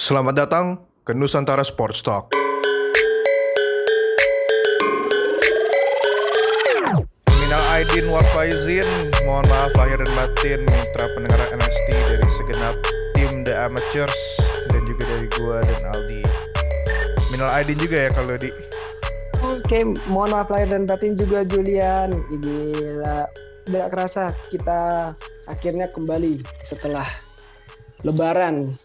Selamat datang ke Nusantara Sports Talk. Minal Aidin wal Faizin, mohon maaf lahir dan batin mitra pendengar NST dari segenap tim The Amateurs dan juga dari gua dan Aldi. Minal Aidin juga ya kalau di Oke, mohon maaf lahir dan batin juga Julian. Gila, tidak kerasa kita akhirnya kembali setelah Lebaran.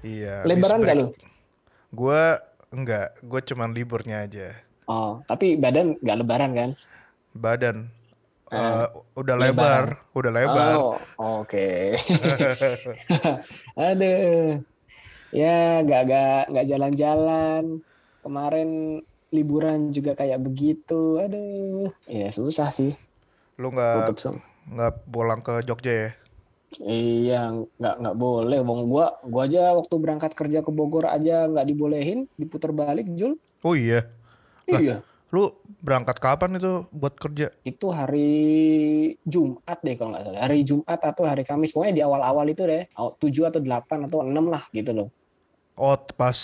Iya. Lebaran nggak lu? Gua enggak, gua cuman liburnya aja. Oh, tapi badan nggak Lebaran kan? Badan eh, udah lebar. lebar, udah lebar. Oh, oke. Aduh, ya nggak nggak nggak jalan-jalan. Kemarin liburan juga kayak begitu. Aduh, ya susah sih. Lu nggak nggak pulang ke Jogja ya? Iya, nggak nggak boleh. Wong gua, gua aja waktu berangkat kerja ke Bogor aja nggak dibolehin, diputar balik, Jul. Oh iya. Lah. Iya, Lu berangkat kapan itu buat kerja? itu hari Jumat deh kalau nggak salah. Hari Jumat atau hari Kamis, pokoknya di awal-awal itu deh. Aw- 7 atau 8 atau 6 lah gitu loh. Oh, pas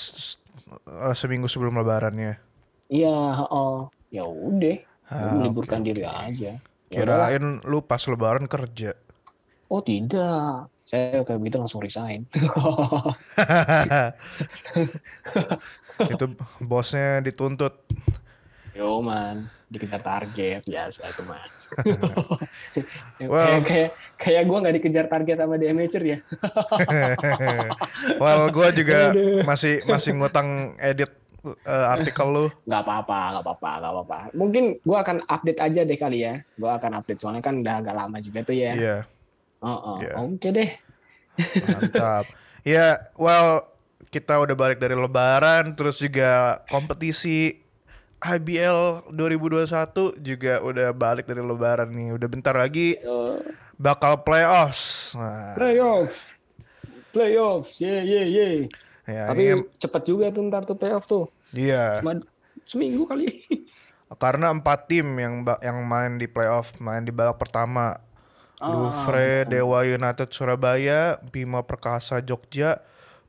eh, seminggu sebelum lebarannya. Iya, oh, ya udah, Ah, meliburkan oke, diri aja. Ya. Kirain lu pas lebaran kerja. Oh tidak, saya kayak begitu langsung resign. itu bosnya dituntut. Yo man, dikejar target biasa itu man. Well. kayak kayak kayak gue nggak dikejar target sama The Amateur ya. well, gua juga masih masih ngutang edit eh, artikel lu. Nggak apa-apa, nggak apa-apa, nggak apa-apa. Mungkin gue akan update aja deh kali ya. Gue akan update soalnya kan udah agak lama juga tuh ya. Iya, Oh, oh. Iya. Oke deh. mantap. Ya, well, kita udah balik dari lebaran terus juga kompetisi IBL 2021 juga udah balik dari lebaran nih. Udah bentar lagi bakal playoffs. Nah, playoff, playoff, ye ye ye. ya Tapi ini cepet juga tuh ntar tuh playoff tuh. iya Cuma seminggu kali. karena empat tim yang yang main di playoff, main di babak pertama. Louvre, Dewa United Surabaya, Bima Perkasa Jogja,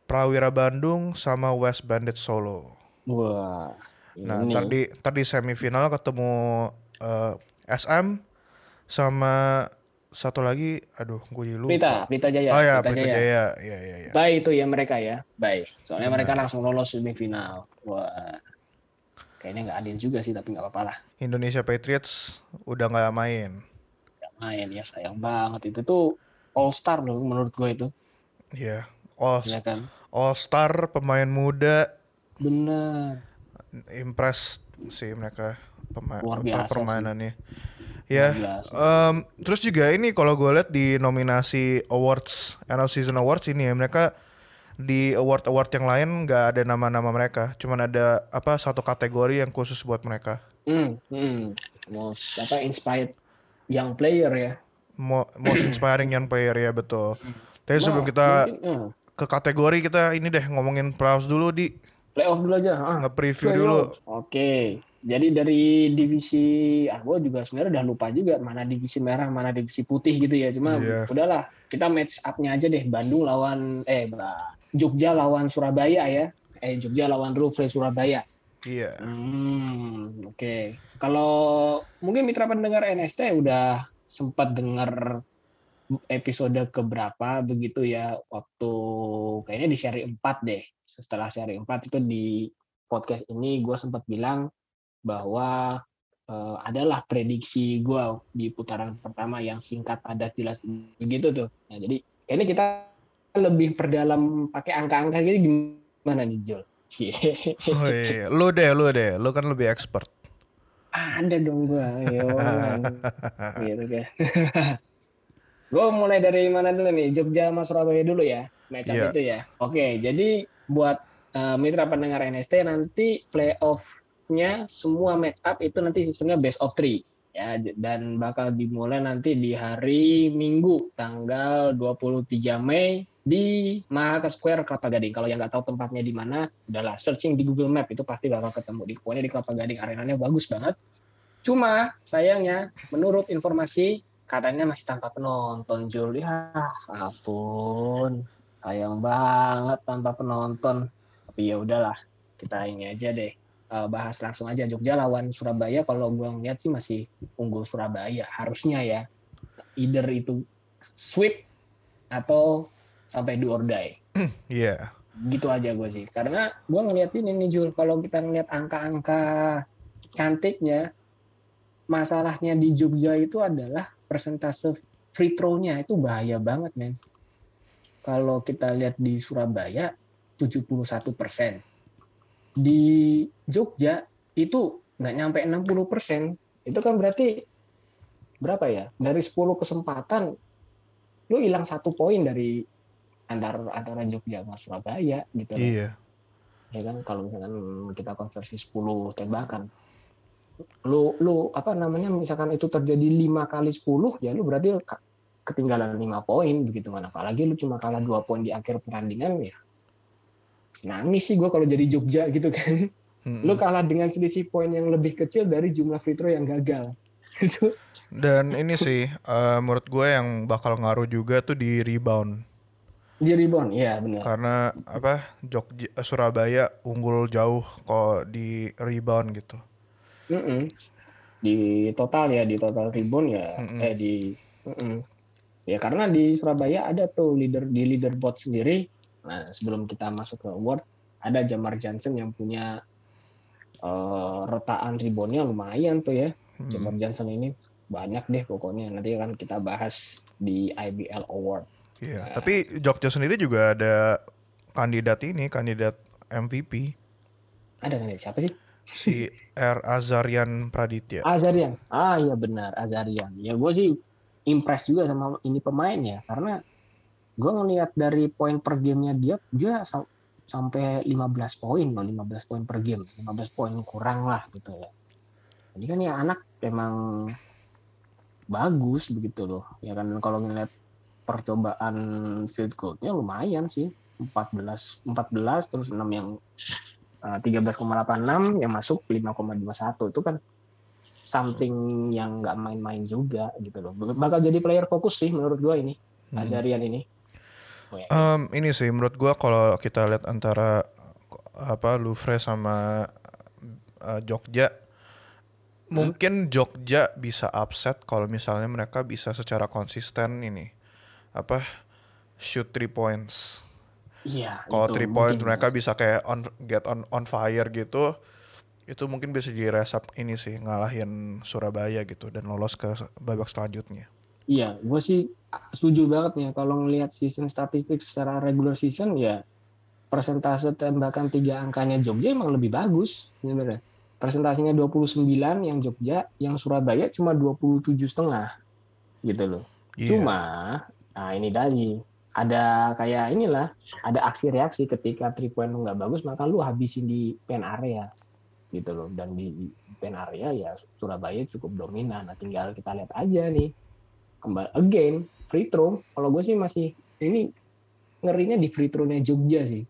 Prawira Bandung sama West Bandit Solo. Wah. Nah, ini. ntar di ntar di semifinal ketemu eh, SM sama satu lagi, aduh, gue lupa. Pelita, Pelita Jaya. oh ya, Pelita Pelita Jaya. Jaya. Iya, iya, iya. Baik itu ya mereka ya, baik. Soalnya mereka Nah. langsung lolos semifinal. Wah, kayaknya nggak adil juga sih, tapi nggak apa-apa lah. Indonesia Patriots udah nggak main. Main ya, sayang banget itu tuh all star loh menurut gue itu, Iya. All, ya kan? All Star pemain muda Bener. impress sih mereka pema- permainannya. Ya, em, terus juga ini kalau gue lihat di nominasi awards, end of season awards ini ya mereka di award award yang lain nggak ada nama-nama mereka, cuman ada apa satu kategori yang khusus buat mereka. Hmm, hmm. Most apa inspired young player ya. Mo- most inspiring young player ya betul. Tapi sebelum Nah, kita mungkin, eh, ke kategori kita ini deh ngomongin playoffs dulu di playoff dulu aja. Ah. nge-preview dulu. Oke. Jadi dari divisi ah gue juga sebenarnya udah lupa juga mana divisi merah, mana divisi putih gitu ya. Cuma Iya. udahlah, kita match up-nya aja deh Bandung lawan eh Jogja lawan Surabaya ya. Eh Jogja lawan Louvre Surabaya. Iya. Hmm, oke. Kalau mungkin mitra pendengar NST udah sempat dengar episode keberapa begitu ya waktu kayaknya di seri 4 deh. Setelah seri 4 itu di podcast ini gue sempat bilang bahwa eh, adalah prediksi gue di putaran pertama yang singkat padat jelas begitu tuh. Nah, jadi kayaknya kita lebih perdalam pakai angka-angka gitu gimana nih? Cie. Oh iya, lu deh, lu deh, lu kan lebih expert. Ada dong yo. gitu kan. gua mulai dari mana dulu nih? Jogja sama Surabaya dulu ya, match Iya. itu ya. Oke, jadi buat eh, mitra pendengar NST nanti playoff-nya semua match up itu nanti sistemnya best of three ya dan bakal dimulai nanti di hari Minggu tanggal 23 Mei di Mahaka Square Kelapa Gading. Kalau yang nggak tahu tempatnya di mana, udahlah searching di Google Map itu pasti bakal ketemu. Di pokoknya di Kelapa Gading arenanya bagus banget. Cuma sayangnya menurut informasi katanya masih tanpa penonton Jul. Ya ampun. sayang banget tanpa penonton tapi ya udahlah kita ini aja deh uh, bahas langsung aja Jogja lawan Surabaya kalau gue ngeliat sih masih unggul Surabaya harusnya ya either itu sweep atau sampai do or die. Iya. gitu aja gue sih. Karena gue ngeliat ini nih Jul. Kalau kita ngeliat angka-angka cantiknya masalahnya di Jogja itu adalah persentase free throw-nya itu bahaya banget men. Kalau kita lihat di Surabaya 71 persen. Di Jogja itu nggak nyampe 60 persen. Itu kan berarti berapa ya? Dari 10 kesempatan lu hilang satu poin dari antara antara Jogja sama Surabaya gitu. Iya. ya kan kalau misalkan kita konversi 10 tembakan lu lu apa namanya misalkan itu terjadi lima kali 10 ya lu berarti ketinggalan lima poin begitu kan apalagi lu cuma kalah dua poin di akhir pertandingan ya nangis sih gue kalau jadi Jogja gitu kan Mm-mm. lu kalah dengan selisih poin yang lebih kecil dari jumlah free throw yang gagal Dan ini sih eh, menurut gue yang bakal ngaruh juga tuh di rebound di rebound ya benar karena apa Jogja eh, Surabaya unggul jauh kok di rebound gitu. Mm-mm. di total ya di total rebound ya Mm-mm. eh di mm-mm. ya karena di Surabaya ada tuh leader di leaderboard sendiri nah sebelum kita masuk ke award ada Jamar Johnson yang punya eh, retaan reboundnya lumayan tuh ya Hmm. Jamar Johnson ini banyak deh pokoknya nanti akan kita bahas di IBL Award Iya, tapi Jogja sendiri juga ada kandidat ini, kandidat MVP ada kan ya siapa sih si R Azarian Praditya. Azarian. Ah iya benar Azarian. Ya gue sih impress juga sama ini pemain ya karena gue ngelihat dari poin per gamenya dia dia sam- sampai 15 poin loh 15 poin per game 15 poin kurang lah gitu ya jadi kan ya anak emang bagus begitu loh ya kan kalau ngeliat percobaan field goalnya lumayan sih. 14 14 terus 6 yang eh, 13,86 yang masuk 5,21 itu kan something yang nggak main-main juga gitu loh. Bakal jadi player fokus sih menurut gua ini Hmm. Azarian ini. Em, ini sih menurut gua kalau kita lihat antara apa Louvre sama eh, Jogja mungkin Jogja bisa upset kalau misalnya mereka bisa secara konsisten ini apa shoot three points. Iya. Kalau three point mungkin. mereka bisa kayak on get on on fire gitu. Itu mungkin bisa jadi resep ini sih ngalahin Surabaya gitu dan lolos ke babak selanjutnya. Iya, gue sih setuju banget nih kalau ngelihat season statistik secara regular season ya persentase tembakan tiga angkanya Jogja emang lebih bagus sebenarnya. Presentasinya 29 yang Jogja, yang Surabaya cuma 27 setengah gitu loh. Iya. Cuma nah ini tadi ada kayak inilah ada aksi reaksi ketika three point lu nggak bagus maka lu habisin di pen area gitu loh dan di pen area ya Surabaya cukup dominan nah tinggal kita lihat aja nih kembali again free throw kalau gue sih masih ini ngerinya di free throw-nya Jogja sih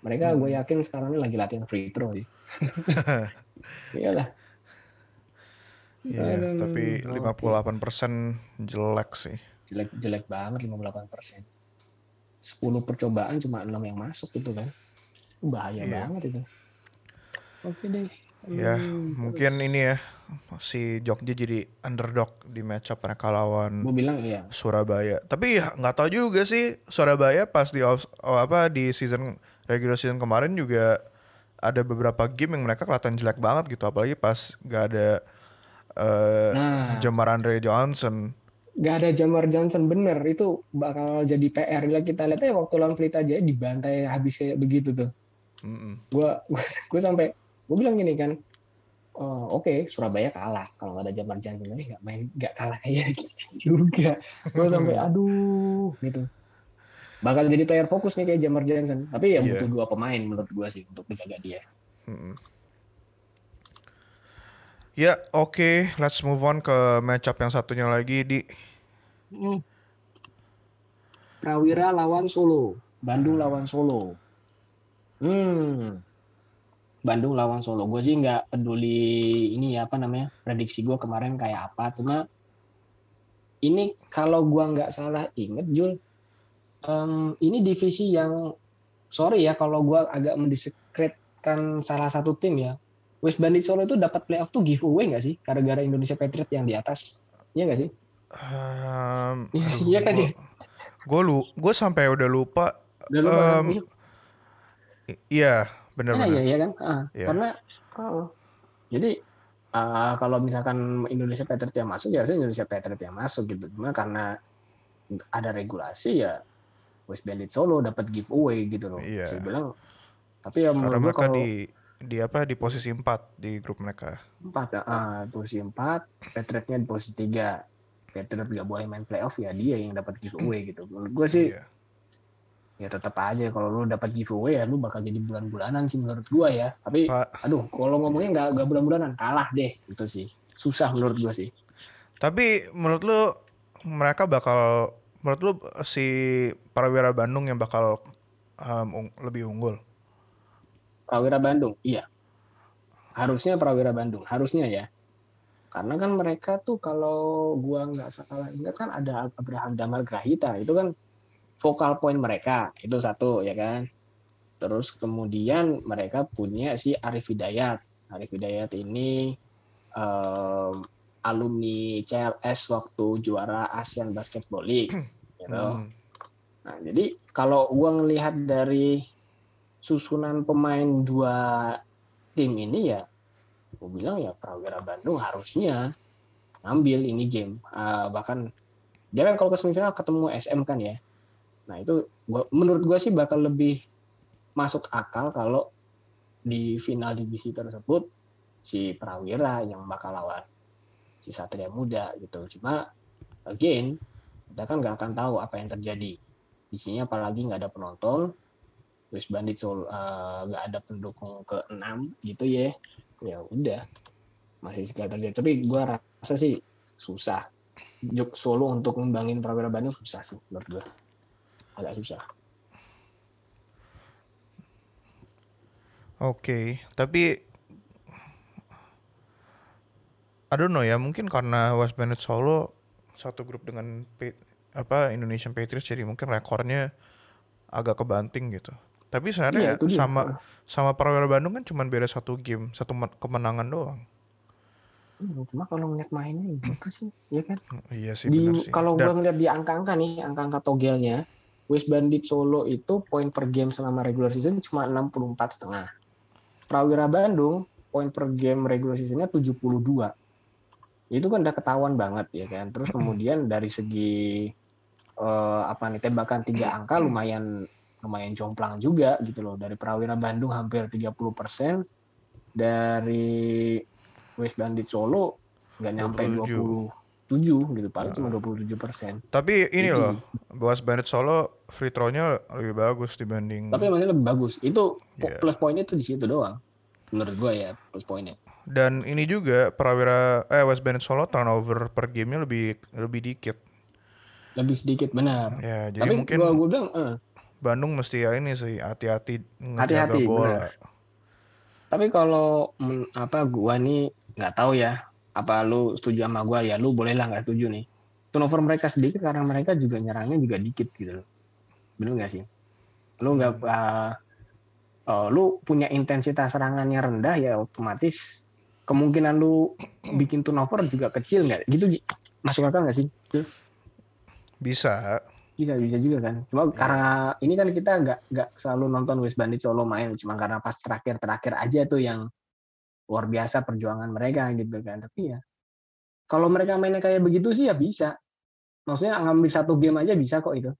mereka Hmm. gue yakin sekarang ini lagi latihan free throw sih iyalah Iya, Aduh, tapi oke. 58% jelek sih. Jelek jelek banget 58 persen. 10 percobaan cuma 6 yang masuk gitu kan. Bahaya Iya. banget itu. Oke deh. Ya, Hmm, mungkin ini ya si Jogja jadi underdog di match up mereka lawan bilang iya. Surabaya. Tapi ya nggak tahu juga sih Surabaya pas di off, oh, apa di season regular season kemarin juga ada beberapa game yang mereka kelihatan jelek banget gitu. Apalagi pas nggak ada eh nah. Jamar Andre Johnson. Nggak ada Jamar Johnson bener. Itu bakal jadi PR lah kita lihat aja waktu lawan Pelita aja dibantai habis kayak begitu tuh. Gue gue sampai gue bilang gini kan oh, oke Surabaya kalah. Kalau nggak ada Jamar Johnson tapi nggak main nggak kalah. Gitu juga. Gue sampai aduh gitu. Bakal jadi player fokus nih kayak Jamar Johnson. Tapi ya Iya. butuh dua pemain menurut gue sih untuk menjaga dia. Mm-mm. Ya, oke, let's move on ke match up yang satunya lagi di. Hmm. Prawira lawan Solo. Bandung lawan Solo. Hmm. Bandung lawan Solo. Gue sih nggak peduli ini ya apa namanya prediksi gue kemarin kayak apa. Cuma ini kalau gua nggak salah inget Jul um, ini divisi yang sorry ya kalau gue agak mendiskreditkan salah satu tim ya. West Bandit Solo itu dapat playoff tuh giveaway nggak sih? Gara-gara Indonesia Patriot yang di atas. Iya nggak sih? Um, Iya kan ya? Gue lu, gue sampai udah lupa. Udah lupa kan? Um, Iya, Ah, benar-benar. iya, iya kan? Ah, Iya. Karena oh, jadi ah, kalau misalkan Indonesia Patriot yang masuk ya harusnya Indonesia Patriot yang masuk gitu. Cuma karena ada regulasi ya West Bandit Solo dapat giveaway gitu loh. Iya. Saya bilang tapi ya Karena menurut mereka kalau di di apa di posisi 4 di grup mereka. empat ya, ah, posisi empat, Patriotnya di posisi tiga. Patriot nggak boleh main playoff ya dia yang dapat giveaway gitu. Menurut gue sih Iya. ya tetap aja kalau lu dapat giveaway ya lu bakal jadi bulan-bulanan sih menurut gua ya. Tapi Pak, aduh kalau ngomongnya nggak nggak bulan-bulanan kalah deh itu sih susah menurut gua sih tapi menurut lu mereka bakal menurut lu si Prawira Bandung yang bakal um, lebih unggul? Prawira Bandung? Iya. Harusnya Prawira Bandung harusnya ya. Karena kan mereka tuh kalau gua nggak salah ingat kan ada Abraham Damar Grahita itu kan vokal point mereka itu satu ya kan? Terus kemudian mereka punya si Arif Hidayat. Arif Hidayat ini em, alumni CLS waktu juara Asian Basketball League gitu. Hmm. Nah, jadi kalau gua ngelihat dari susunan pemain dua tim ini ya, gue bilang ya Prawira Bandung harusnya ngambil ini game. Ah, bahkan dia kan kalau ke semifinal ketemu SM kan ya. Nah itu gua, menurut gua sih bakal lebih masuk akal kalau di final divisi tersebut si Prawira yang bakal lawan si Satria Muda gitu. Cuma again kita kan nggak akan tahu apa yang terjadi di apalagi nggak ada penonton West Bandit Solo eh, nggak ada pendukung ke 6 gitu ya. Ya udah masih segala terjadi tapi gua rasa sih susah. Jog Solo untuk ngembangin Prawira Bandung susah sih menurut gua. Agak susah. Oke, tapi I don't know ya, mungkin karena West Bandit Solo satu grup dengan Pa- apa Indonesian Patriots jadi mungkin rekornya agak kebanting gitu. Tapi sebenarnya dia. sama sama Prawira Bandung kan cuma beda satu game, satu men- kemenangan doang. Hmm, cuma kalau ngeliat mainnya gitu sih ya kan Iya sih di benar sih. kalau gua ngeliat di angka-angka nih angka-angka togelnya West Bandit Solo itu poin per game selama regular season cuma 64 setengah Prawira Bandung poin per game regular seasonnya 72 itu kan udah ketahuan banget ya kan terus kemudian dari segi eh, apa nih tembakan tiga angka lumayan lumayan jomplang juga gitu loh dari Prawira Bandung hampir 30% dari West Bandit Solo nggak nyampe 27. 27 gitu paling cuma 27 persen Tapi ini Itu. loh, West Bandit Solo free throw-nya lebih bagus dibanding tapi masih lebih bagus itu Iya. plus poinnya tuh di situ doang menurut gua ya plus poinnya dan ini juga Prawira eh West Bandit Solo turnover per gamenya lebih lebih dikit. lebih sedikit benar Ya, jadi tapi mungkin gua, gua bilang eh, Bandung mesti ya ini sih hati-hati ngejaga Hati-hati, bola. tapi kalau apa gua nih nggak tahu ya apa lu setuju sama gua? Ya lu boleh lah nggak setuju nih. Turnover mereka sedikit karena mereka juga nyerangnya juga dikit gitu loh. Bener nggak sih? Lu nggak uh, uh, lu punya intensitas serangannya rendah ya otomatis kemungkinan lu bikin turnover juga kecil nggak? Gitu masuk akal nggak sih? Bisa. Bisa bisa juga kan. Cuma karena ini kan kita nggak nggak selalu nonton West Bandit Solo main. Cuma karena pas terakhir terakhir aja tuh yang luar biasa perjuangan mereka gitu kan. Tapi ya kalau mereka mainnya kayak begitu sih ya bisa. Maksudnya ngambil satu game aja bisa kok itu.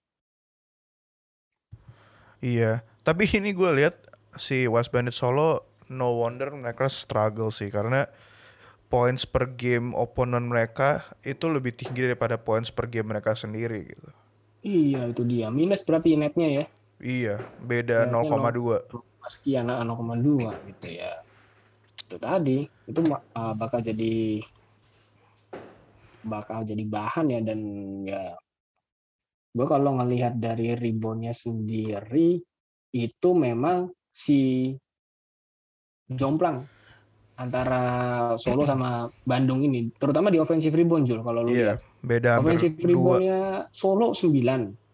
Iya. Tapi ini gue lihat si West Bandit Solo no wonder mereka struggle sih. Karena points per game opponent mereka itu lebih tinggi daripada points per game mereka sendiri gitu. Iya itu dia. Minus berarti netnya ya? Iya, beda Berarti 0,2. sekian ah, 0,2 gitu ya. Itu tadi itu uh, bakal jadi bakal jadi bahan ya dan ya gue kalau ngelihat dari reboundnya sendiri itu memang si jomplang antara Solo sama Bandung ini terutama di offensive rebound Jul kalau lu Iya, lihat beda offensive reboundnya Solo 9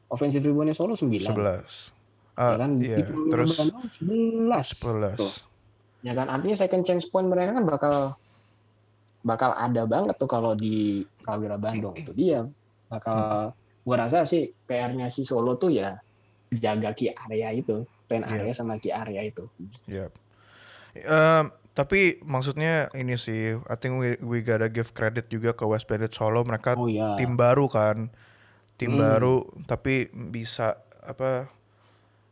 offensive reboundnya Solo 9 11. ya Ah, kan iya, di terus Bandung 11 11. Tuh. ya kan artinya second chance point mereka kan bakal bakal ada banget tuh kalau di Prawira Bandung itu dia bakal gua rasa sih PR-nya si Solo tuh ya jaga key area itu pen Iya. area sama key area itu Yep. Um, tapi maksudnya ini sih, I think we, we gotta give credit juga ke West Bandit Solo. Mereka oh ya tim baru kan, tim Hmm. baru, tapi bisa apa?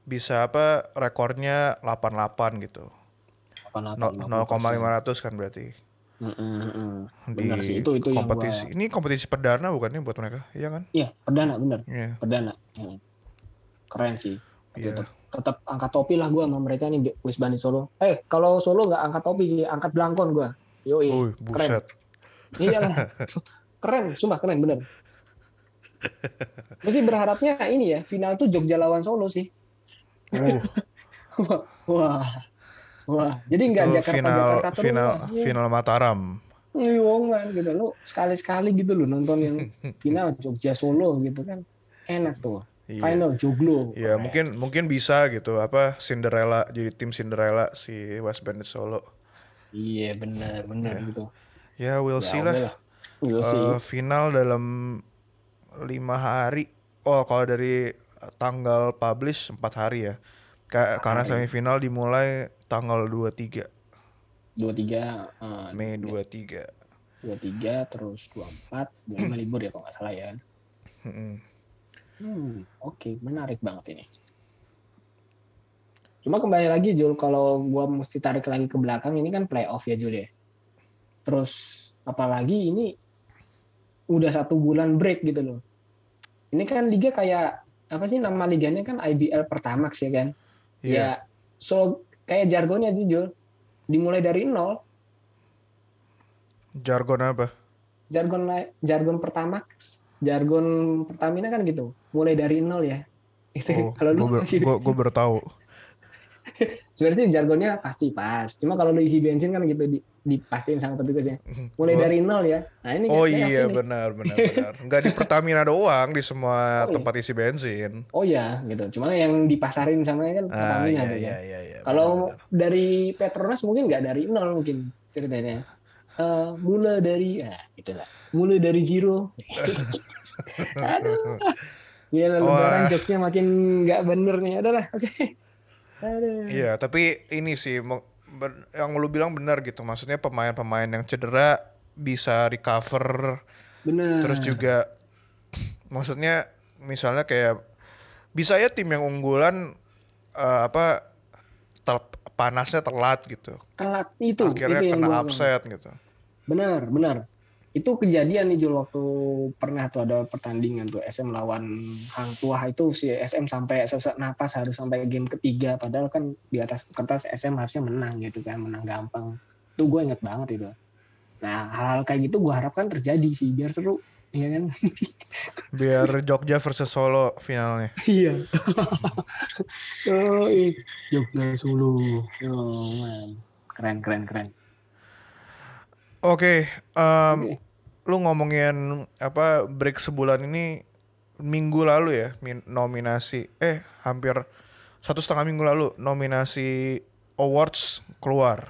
Bisa apa? Rekornya 88 gitu. No- 0,500 kan berarti di Benar sih, itu- itu yang kompetisi. gua- Ini kompetisi perdana bukan nih buat mereka, iya kan? iya perdana bener Iya. perdana Hmm. keren sih Iya. tetap tetap angkat topi lah gua sama mereka nih West Bandit Solo. Eh kalau Solo nggak angkat topi sih angkat belangkon gua. Yoi Wih, keren. iya lah keren sumpah keren bener. Mesti berharapnya ini ya final tuh Jogja lawan Solo sih. Wah wah jadi nggak Jakarta final Jakarta terus final. Iya. final Mataram. Iya, man, gitu. Lu sekali sekali gitu loh nonton yang final Jogja Solo gitu kan. Enak tuh Iya. final Joglo Ya Keren. mungkin mungkin bisa gitu apa Cinderella jadi tim Cinderella si West Bandit Solo. iya benar benar Iya. gitu Ya we'll Ya see lah. We'll see. Eh, final dalam lima hari. Oh kalau dari tanggal publish empat hari ya. Ka- karena hari. semifinal dimulai tanggal 23 dua tiga eh, Mei 23. dua tiga terus dua empat dua lima libur ya kalau nggak salah ya Mm-mm. hmm oke menarik banget ini. Cuma kembali lagi Jul kalau gua mesti tarik lagi ke belakang ini kan playoff ya Jul ya. Terus apalagi ini udah satu bulan break gitu loh. Ini kan liga kayak apa sih nama liganya kan IBL Pertamax ya kan? Iya. ya so kayak jargonnya Jul. Dimulai dari nol. Jargon apa? jargon jargon pertama jargon Pertamina kan gitu mulai dari nol ya itu Oh, kalau lu gue masih gue baru tahu. sebenarnya jargonnya pasti pas cuma kalau lu isi bensin kan gitu di, dipastiin sama petugasnya mulai Gua- dari nol ya nah ini Oh iya benar benar benar. Enggak di Pertamina doang di semua Oh, iya. tempat isi bensin. oh ya gitu cuma yang dipasarin sama kan Ah Pertamina iya tuh iya iya iya. kalau dari Petronas mungkin nggak dari nol mungkin ceritanya Eh, mulai dari ah itulah mulai dari zero aduh Wah. lebaran jokesnya makin nggak bener nih adalah oke Aduh. Iya, tapi ini sih yang lu bilang benar gitu. Maksudnya pemain-pemain yang cedera bisa recover bener terus juga maksudnya misalnya kayak bisa ya tim yang unggulan eh, apa tel- panasnya telat gitu. telat itu Akhirnya itu kena upset gitu. Benar benar itu kejadian nih Jul waktu pernah tuh ada pertandingan tuh SM lawan Hang Tuah itu si SM sampai sesak napas harus sampai game ketiga padahal kan di atas kertas SM harusnya menang gitu kan menang gampang itu gue inget banget itu nah hal-hal kayak gitu gue harapkan terjadi sih biar seru Iya kan? Biar Jogja versus Solo finalnya. Iya. Jogja Solo. Oh, man. Keren, keren, keren. Oke, em, Oke. lu ngomongin apa break sebulan ini minggu lalu ya min- nominasi eh hampir satu setengah minggu lalu nominasi awards keluar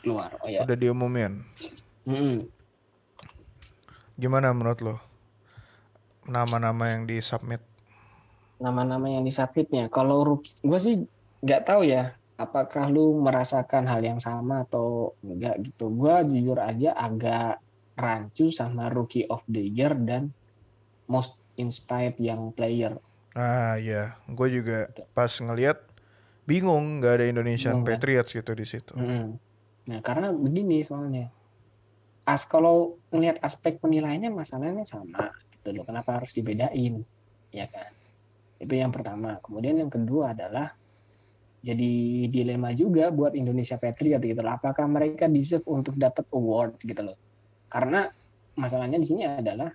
Keluar. Oh ya. udah diumumin Mm-mm. gimana menurut lo nama-nama yang di submit nama-nama yang disubmitnya. Kalau gue sih nggak tahu ya. Apakah lu merasakan hal yang sama atau enggak gitu? Gue jujur aja agak rancu sama Rookie of the Year dan Most Inspired Young Player. ah ya gue juga pas ngelihat bingung nggak ada Indonesian Bingung, kan? Patriots gitu di situ Mm-mm. Nah, karena begini soalnya. As kalau ngelihat aspek penilaiannya masalahnya sama gitu loh. Kenapa harus dibedain? Ya kan? Itu yang pertama. Kemudian yang kedua adalah jadi dilema juga buat Indonesia Patriot gitu loh. Apakah mereka deserve untuk dapat award gitu loh. Karena masalahnya di sini adalah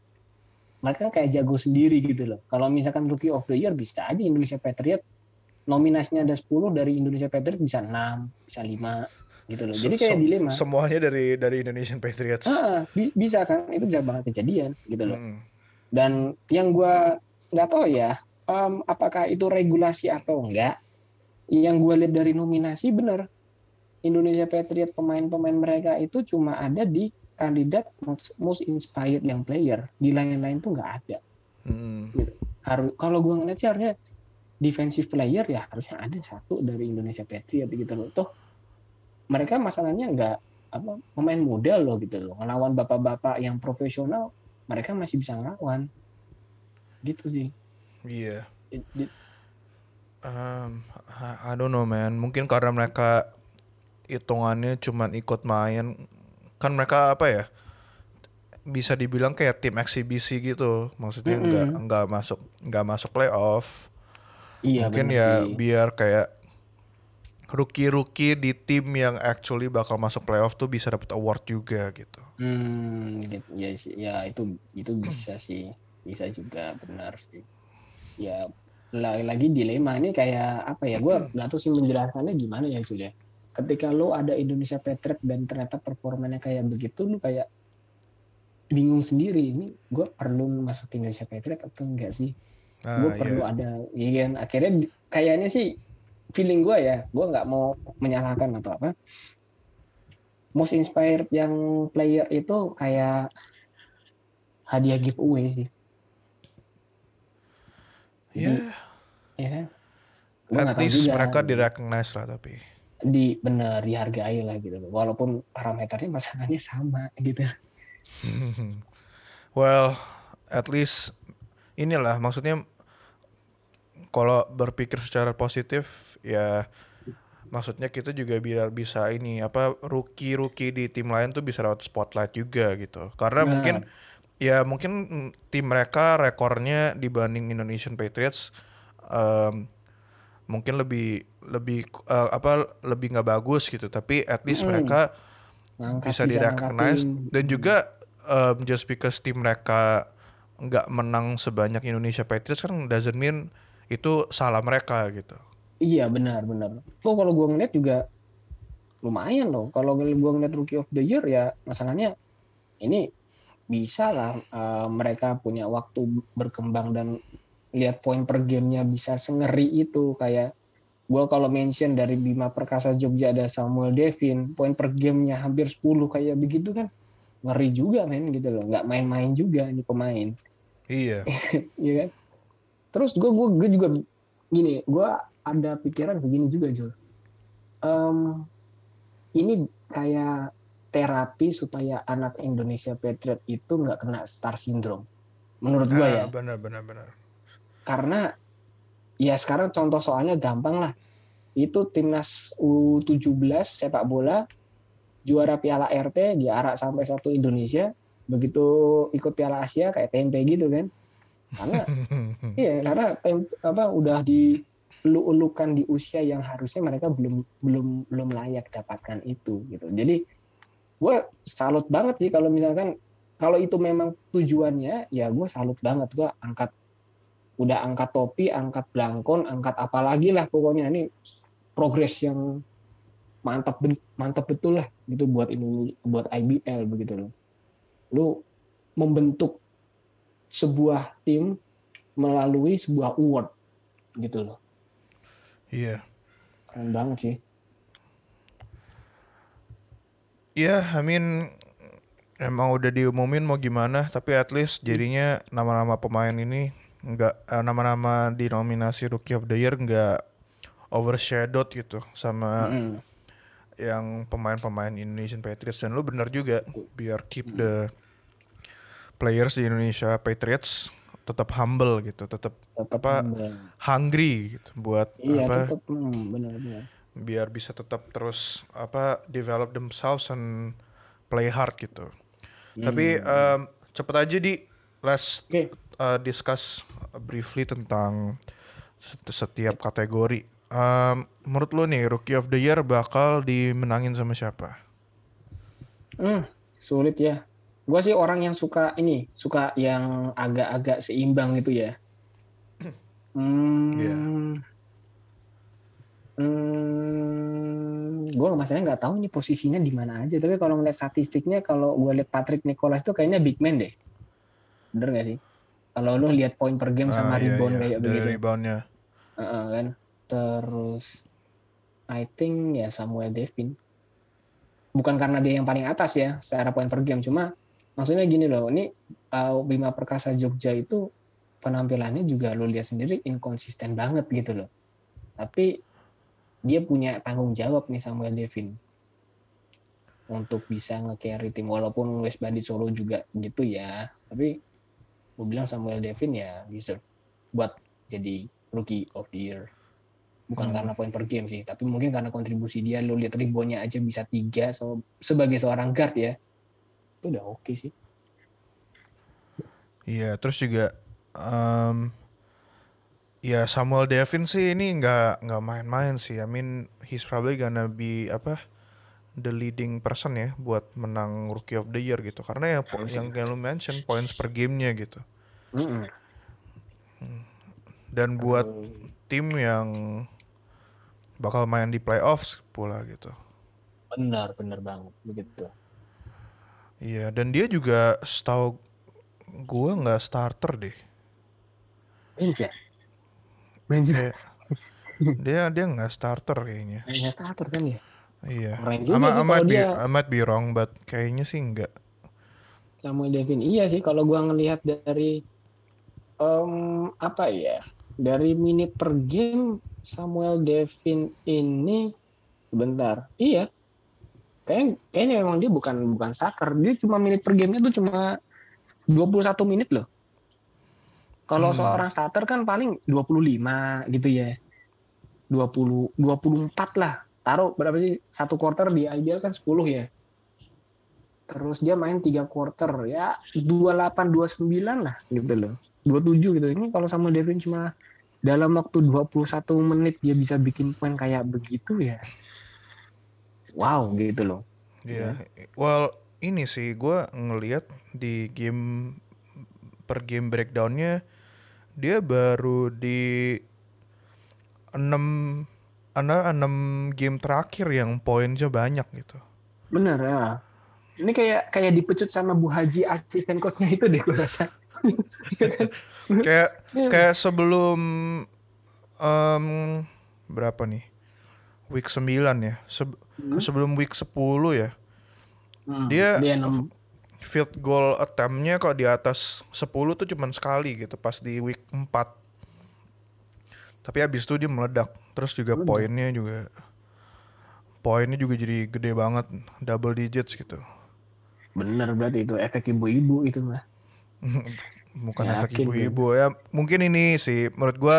mereka kan kayak jago sendiri gitu loh. Kalau misalkan Rookie of the Year bisa aja Indonesia Patriot nominasinya ada 10 dari Indonesia Patriot bisa 6, bisa 5 gitu loh. Jadi kayak dilema. semuanya dari dari Indonesian Patriots Ah, bi- bisa kan? Itu bisa banget kejadian gitu loh. Mm. Dan yang gua nggak tahu ya, um, apakah itu regulasi atau enggak? Yang gue lihat dari nominasi bener. Indonesia Patriot pemain-pemain mereka itu cuma ada di kandidat most inspired yang player. Di lain-lain tuh nggak ada. Hmm. Gitu. Harus kalau gue ngeliat sih harusnya defensive player ya harusnya ada satu dari Indonesia Patriot gitu loh. Tuh mereka masalahnya nggak apa pemain muda loh gitu loh. Ngelawan bapak-bapak yang profesional mereka masih bisa ngelawan. Gitu sih. Iya. Yeah. Um, I don't know man. Mungkin karena mereka hitungannya cuma ikut main kan mereka apa ya bisa dibilang kayak tim eksibisi gitu maksudnya mm -hmm. nggak masuk nggak masuk playoff iya, mungkin ya sih. biar kayak rookie-rookie di tim yang actually bakal masuk playoff tuh bisa dapat award juga gitu. Hmm, gitu. ya ya itu itu bisa sih, bisa juga benar sih. Ya lagi dilema ini kayak apa ya? Gue nggak tahu sih menjelaskannya gimana ya Julia ketika lo ada Indonesia Patriot dan ternyata performanya kayak begitu lo kayak bingung sendiri ini gue perlu masuk Indonesia Patriot atau enggak sih ah, gue perlu iya. ada ya kan akhirnya kayaknya sih feeling gue ya gue nggak mau menyalahkan atau apa most inspired yang player itu kayak hadiah giveaway sih ya yeah. Ya kan At least mereka direcognize lah tapi di benar dihargai lah gitu loh. Walaupun parameternya masalahnya sama gitu. well, at least inilah maksudnya kalau berpikir secara positif ya maksudnya kita juga biar bisa ini apa rookie rookie di tim lain tuh bisa dapat spotlight juga gitu karena nah. mungkin ya mungkin tim mereka rekornya dibanding Indonesian Patriots um, mungkin lebih lebih uh, apa lebih nggak bagus gitu. Tapi at least hmm. mereka Angkat bisa direcognize dan juga um, just because tim mereka nggak menang sebanyak Indonesia Patriots kan doesn't mean itu salah mereka gitu. Iya benar benar. Lo kalau gue ngeliat juga lumayan loh. Kalau gue ngeliat rookie of the year ya masalahnya ini bisa lah uh, mereka punya waktu berkembang dan lihat poin per gamenya bisa sengeri itu. Kayak gue kalau mention dari Bima Perkasa Jogja ada Samuel Devin poin per gamenya hampir 10 kayak begitu kan? Ngeri juga men gitu loh. Nggak main-main juga ini pemain. Iya. Iya kan? Terus gue gue gue juga gini gue ada pikiran begini juga Jul. Um, ini kayak terapi supaya anak Indonesia Patriot itu nggak kena star syndrome. Menurut gue ah, ya. benar benar benar karena ya sekarang contoh soalnya gampang lah. Itu timnas U17 sepak bola juara Piala RT diarak sampai satu Indonesia. Begitu ikut Piala Asia kayak tempe gitu kan. Karena iya karena tempe, apa udah di ulukan di usia yang harusnya mereka belum belum belum layak dapatkan itu gitu. Jadi gue salut banget sih kalau misalkan kalau itu memang tujuannya ya gue salut banget gue angkat udah angkat topi, angkat belangkon, angkat apa lagi lah pokoknya ini progres yang mantap mantap betul lah gitu buat ini buat IBL begitu loh. Lu membentuk sebuah tim melalui sebuah award gitu loh. Iya. Yeah. Keren banget sih. Iya, yeah, I mean emang udah diumumin mau gimana, tapi at least jadinya nama-nama pemain ini nggak uh, nama-nama di nominasi Rookie of the Year nggak overshadowed gitu sama mm. yang pemain-pemain Indonesian Patriots dan lu bener juga biar keep mm. the players di Indonesia Patriots tetap humble gitu, tetap apa humble. hungry gitu buat iya, apa tetep, mm, bener, bener. biar bisa tetap terus apa develop themselves and play hard gitu. Mm. Tapi um, cepet aja di let's okay. Uh, discuss briefly tentang setiap kategori. Um, menurut lo nih Rookie of the Year bakal dimenangin sama siapa? Hmm, sulit ya. Gue sih orang yang suka ini, suka yang agak-agak seimbang gitu ya. Hmm, yeah. hmm, gue masalahnya nggak tahu nih posisinya di mana aja. Tapi kalau ngeliat statistiknya, kalau gue liat Patrick Nicholas itu kayaknya big man deh. Bener gak sih? Kalau lu lihat poin per game sama Ah, iya, rebound iya, kayak dari begitu. reboundnya. Heeh, kan. Terus I think ya Samuel Devin. Bukan karena dia yang paling atas ya secara poin per game, cuma maksudnya gini loh, ini uh, Bima Perkasa Jogja itu penampilannya juga lo lihat sendiri inkonsisten banget gitu loh. Tapi dia punya tanggung jawab nih Samuel Devin untuk bisa nge-carry tim walaupun West Bandit Solo juga gitu ya. Tapi gue bilang Samuel Devin ya deserve buat jadi rookie of the year. Bukan Hmm. karena poin per game sih, tapi mungkin karena kontribusi dia lo lihat reboundnya aja bisa tiga so, sebagai seorang guard ya. Itu udah oke sih. Iya, terus juga em, ya Samuel Devin sih ini nggak nggak main-main sih. I mean he's probably gonna be apa the leading person ya buat menang Rookie of the Year gitu. Karena ya po- yang kayak lu mention points per gamenya gitu. Dan buat tim yang bakal main di playoffs pula gitu. benar benar banget begitu. Iya, dan dia juga setahu gua nggak starter deh. Bench ya? Bench ya? Kayak dia dia nggak starter kayaknya. Bench starter kan ya? Iya. Keren juga I, sih might kalau be dia- I might be wrong, but kayaknya sih enggak. Samuel Devin. Iya sih kalau gua ngelihat dari em, apa ya? Dari menit per game Samuel Devin ini sebentar. Iya. Kayak kayaknya memang dia bukan bukan starter. Dia cuma menit per gamenya tuh cuma 21 menit loh. Kalau Hmm. seorang starter kan paling 25 gitu ya. 20 24 lah. Taruh berapa sih? Satu quarter di IBL kan 10 ya. Terus dia main tiga quarter ya 28 29 lah gitu loh. 27 gitu. Ini kalau sama Devin cuma dalam waktu 21 menit dia bisa bikin poin kayak begitu ya. Wow gitu loh. Iya. Well, ini sih gua ngelihat di game per game breakdownnya dia baru di 6 ana 6 game terakhir yang poinnya banyak gitu. Bener ya. Ini kayak kayak dipecut sama Bu Haji asisten coachnya itu deh gue rasa. Kayak kayak sebelum em, berapa nih? Week 9 ya. Seb- Hmm. sebelum week 10 ya. Hmm, Dia- dia enam- field goal attempt-nya kok di atas 10 tuh cuman sekali gitu pas di week 4. Tapi abis itu dia meledak. Terus juga Meledak. poinnya juga poinnya juga jadi gede banget, double digits gitu. bener berarti itu efek ibu-ibu itu mah. Bukan Yakin efek gue. ibu-ibu ya. Mungkin ini sih menurut gua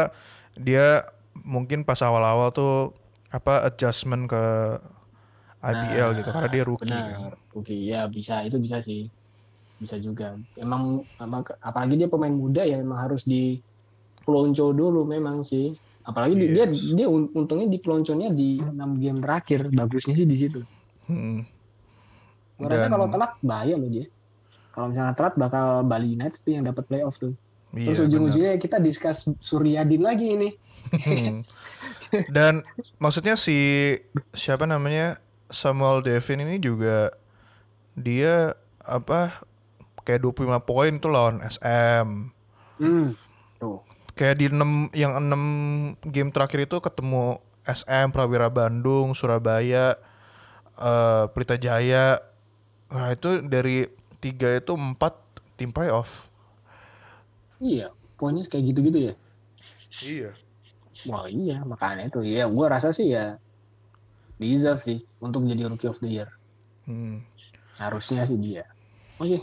dia mungkin pas awal-awal tuh apa adjustment ke IBL Nah, gitu karena dia rookie benar. kan. Rookie ya bisa itu bisa sih. Bisa juga. Emang, emang apalagi dia pemain muda ya memang harus di pelonco dulu memang sih. Apalagi dia Yes. dia un- untungnya di pelonconya di 6 game terakhir. Bagusnya sih di situ. Hmm. Rasa kalau telat bahaya loh dia. Kalau misalnya telat bakal Bali United tuh yang dapat playoff tuh. Iya, Terus ujung-ujungnya kita discuss Suryadin lagi ini. Hmm. Dan maksudnya si siapa namanya Samuel Devin ini juga dia apa kayak 25 poin tuh lawan SM. Hmm. Tuh. Kayak di 6 yang 6 game terakhir itu ketemu SM, Prawira Bandung, Surabaya, eh Pelita Jaya. Nah, itu dari tiga itu empat tim playoff. Iya, poinnya kayak gitu-gitu ya. Iya. Wah iya, makanya itu. Ya, gua rasa sih ya deserve sih untuk jadi rookie of the year. Hmm. Harusnya sih dia. Oke.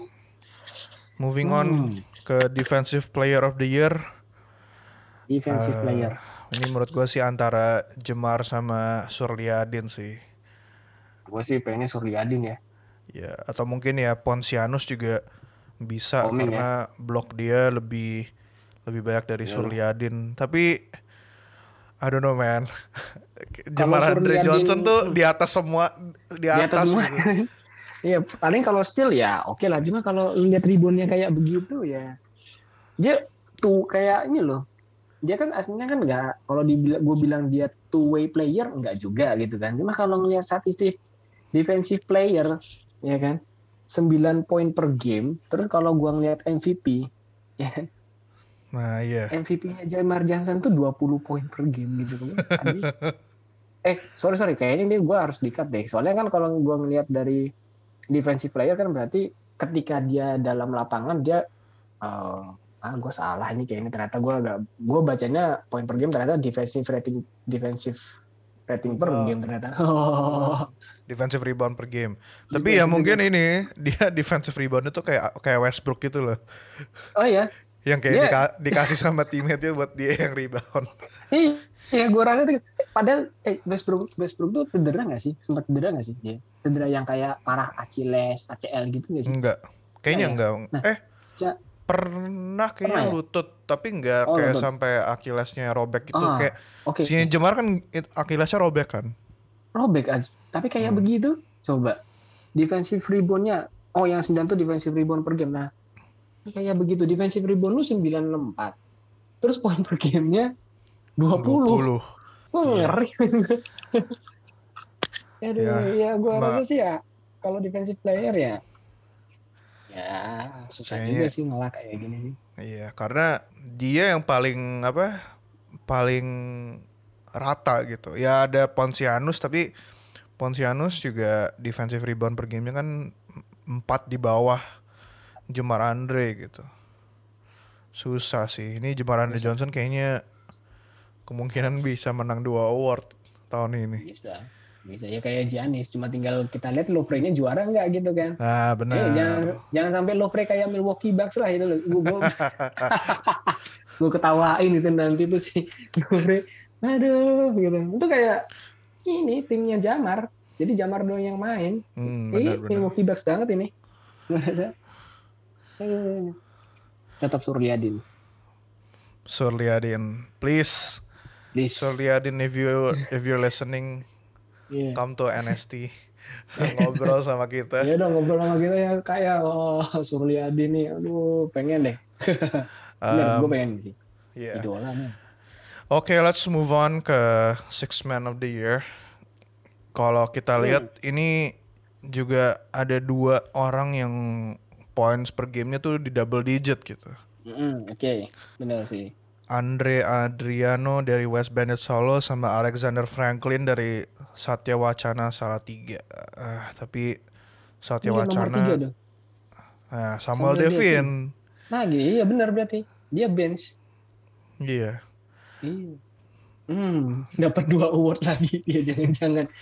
Moving on Hmm, ke defensive player of the year. Defensive Eh, player. Ini menurut gue sih antara Jemar sama Surliadin sih. Gue sih pengennya Suryadin ya. Ya, atau mungkin ya Ponsianus juga bisa Koming karena blok dia lebih lebih banyak dari Iya. Surliadin. Tapi I don't know man. Jemar Andre Surliadin- Johnson tuh di atas semua di Di atas atas, semua. gitu. Iya, paling kalau steal ya oke lah. Cuma kalau lihat reboundnya kayak begitu ya, dia tuh kayaknya loh. Dia kan aslinya kan nggak, kalau dibilang gue bilang dia two way player nggak juga gitu kan. Cuma kalau ngelihat statistik defensive player ya kan, 9 poin per game. Terus kalau gua ngelihat MVP, ya kan, Nah iya. MVP-nya Jamar Johnson tuh 20 poin per game gitu. Anjing. eh sorry sorry kayaknya ini gue harus dikat deh. Soalnya kan kalau gue ngelihat dari defensive player kan berarti ketika dia dalam lapangan dia uh, ah gue salah ini kayak ini ternyata gue agak gue bacanya poin per game ternyata defensive rating defensive rating per Oh. game ternyata. Defensive rebound per game. Tapi ya mungkin ini dia defensive rebound itu kayak kayak Westbrook gitu loh. oh ya, Yang kayak Dia- dika- dikasih sama teammate-nya buat dia yang rebound. Iya, gue rasa tuh. Padahal eh, Westbrook Westbrook tuh cedera nggak sih? Sempat cedera nggak sih dia? Cedera yang kayak parah Achilles, ACL gitu nggak sih? Enggak. Kayaknya Nah, enggak. Nah, eh, pernah kayaknya Pernah ya? lutut, tapi enggak Oh, kayak lutut. sampai Achillesnya robek gitu. Ah, Kayak Oke, si Jemar kan Achillesnya robek kan. robek aja. Tapi kayak Hmm. begitu, coba defensive reboundnya, oh yang 9 tuh defensive rebound per game. Nah, kayak begitu defensive rebound lu 964. Terus poin per gamenya 20. 20. Wah, Iya. ngeri. Aduh, Ya, ya, gue rasa sih ya kalau defensive player ya ya susah Kayaknya- juga sih ngelak kayak gini sih. Iya, karena dia yang paling apa? Paling rata gitu. Ya ada Pontianus tapi Pontianus juga defensive rebound per gamenya kan 4 di bawah Jemar Andre gitu. Susah sih. Ini Jemar Andre Johnson kayaknya kemungkinan bisa menang dua award tahun ini. Bisa. Bisa ya kayak Giannis, cuma tinggal kita lihat Lovre-nya juara nggak gitu kan. Eh, benar. jangan jangan sampai Lovre kayak Milwaukee Bucks lah itu loh. Gue gue ketawain itu nanti tuh si Lovre. Aduh, gitu. Itu kayak ini timnya Jamar. Jadi Jamar doang yang main. Hmm, benar benar. Milwaukee Bucks banget ini. Aduh. Tetap Suryadin. Surliadin, please. Please. Surliadin if you if you're listening, Iya. come to NST. Ngobrol sama kita. Ya dong ngobrol sama kita ya kayak oh Suryadin nih. Aduh, pengen deh. Bener, Um, gue pengen sih. yeah. Idola nih. Oke, let's move on ke Six Man of the Year. Kalau kita Hmm. lihat ini juga ada dua orang yang points per gamenya tuh di double digit gitu. Mm-mm, Oke, benar sih. Andre Adriano dari West Bandit Solo sama Alexander Franklin dari Satya Wacana Salatiga. Ah, tapi Satya Ini tiga Wacana, nah, Samuel Samuel Devin, Nah, gitu. Iya benar berarti. Dia bench. iya. Iya. Hmm, dapat dua award lagi dia jangan-jangan.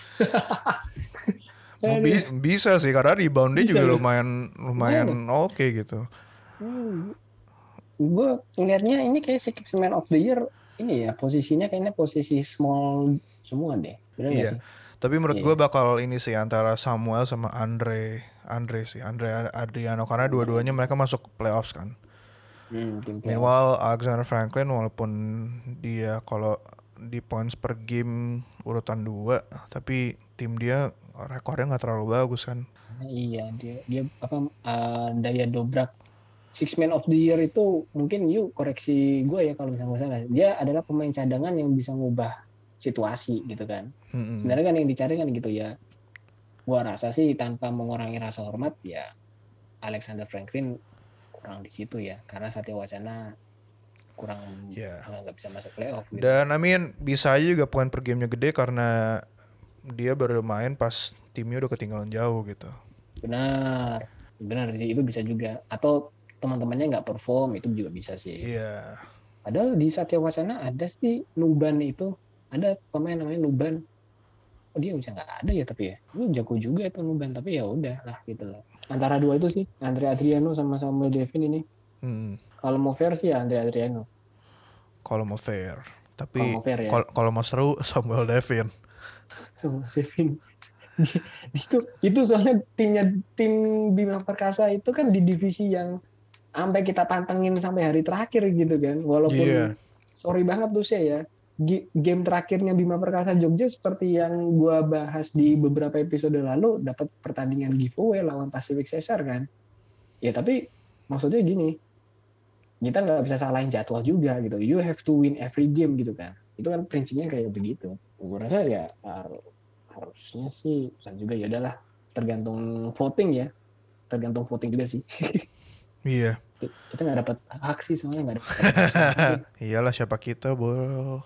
Bi- bisa sih karena rebound dia juga lumayan lumayan oke gitu. Hmm. Gue ngeliatnya ini kayak Six Man of the Year ini ya posisinya kayaknya posisi small semua deh. Nggak Iya. sih? Tapi menurut Iya. gue bakal ini sih antara Samuel sama Andre, Andre sih, Andre Adriano karena dua-duanya mereka masuk playoffs kan. Hmm. Meanwhile Alexander Franklin walaupun dia kalau di points per game urutan 2 tapi tim dia rekornya nggak terlalu bagus kan. Iya, dia dia apa eh, daya dobrak Six Man of the Year itu mungkin you koreksi gue ya kalau misalnya gue salah. Dia adalah pemain cadangan yang bisa ngubah situasi gitu kan. Mm-mm. Sebenarnya kan yang dicari kan gitu ya. Gua rasa sih tanpa mengurangi rasa hormat ya Alexander Franklin kurang di situ ya karena Satya Wacana kurang Iya. nggak bisa masuk playoff gitu. Dan I mean bisa aja juga poin per gamenya gede karena dia baru main pas timnya udah ketinggalan jauh gitu. Benar. Benar itu bisa juga atau teman-temannya nggak perform itu juga bisa sih. Iya. Padahal di Satya Wacana ada sih Nuban itu. Ada pemain namanya Nuban. Oh dia bisa nggak ada ya tapi ya. Lu jago juga itu Nuban tapi ya udah lah gitu loh. Antara dua itu sih Andre Adriano sama Samuel Devin ini. Mm. Kalau mau fair sih ya Andre Adriano. Kalau mau fair. Kalau Tapi mau fair ya. kalau kalau mau seru Samuel Devin. Sama Devin. itu itu soalnya timnya tim Bima Perkasa itu kan di divisi yang sampai kita pantengin sampai hari terakhir gitu kan. Walaupun Iya. sorry banget tuh saya ya game terakhirnya Bima Perkasa Jogja seperti yang gua bahas di beberapa episode lalu dapat pertandingan giveaway lawan Pacific Caesar kan. Ya tapi maksudnya gini kita nggak bisa salahin jadwal juga gitu. You have to win every game gitu kan. Itu kan prinsipnya kayak begitu. Gue rasa ya har- harusnya sih bisa juga. Ya udahlah tergantung voting ya. Tergantung voting juga sih Iya. Kita nggak dapat hak sih soalnya nggak dapat. Iyalah siapa kita, bro.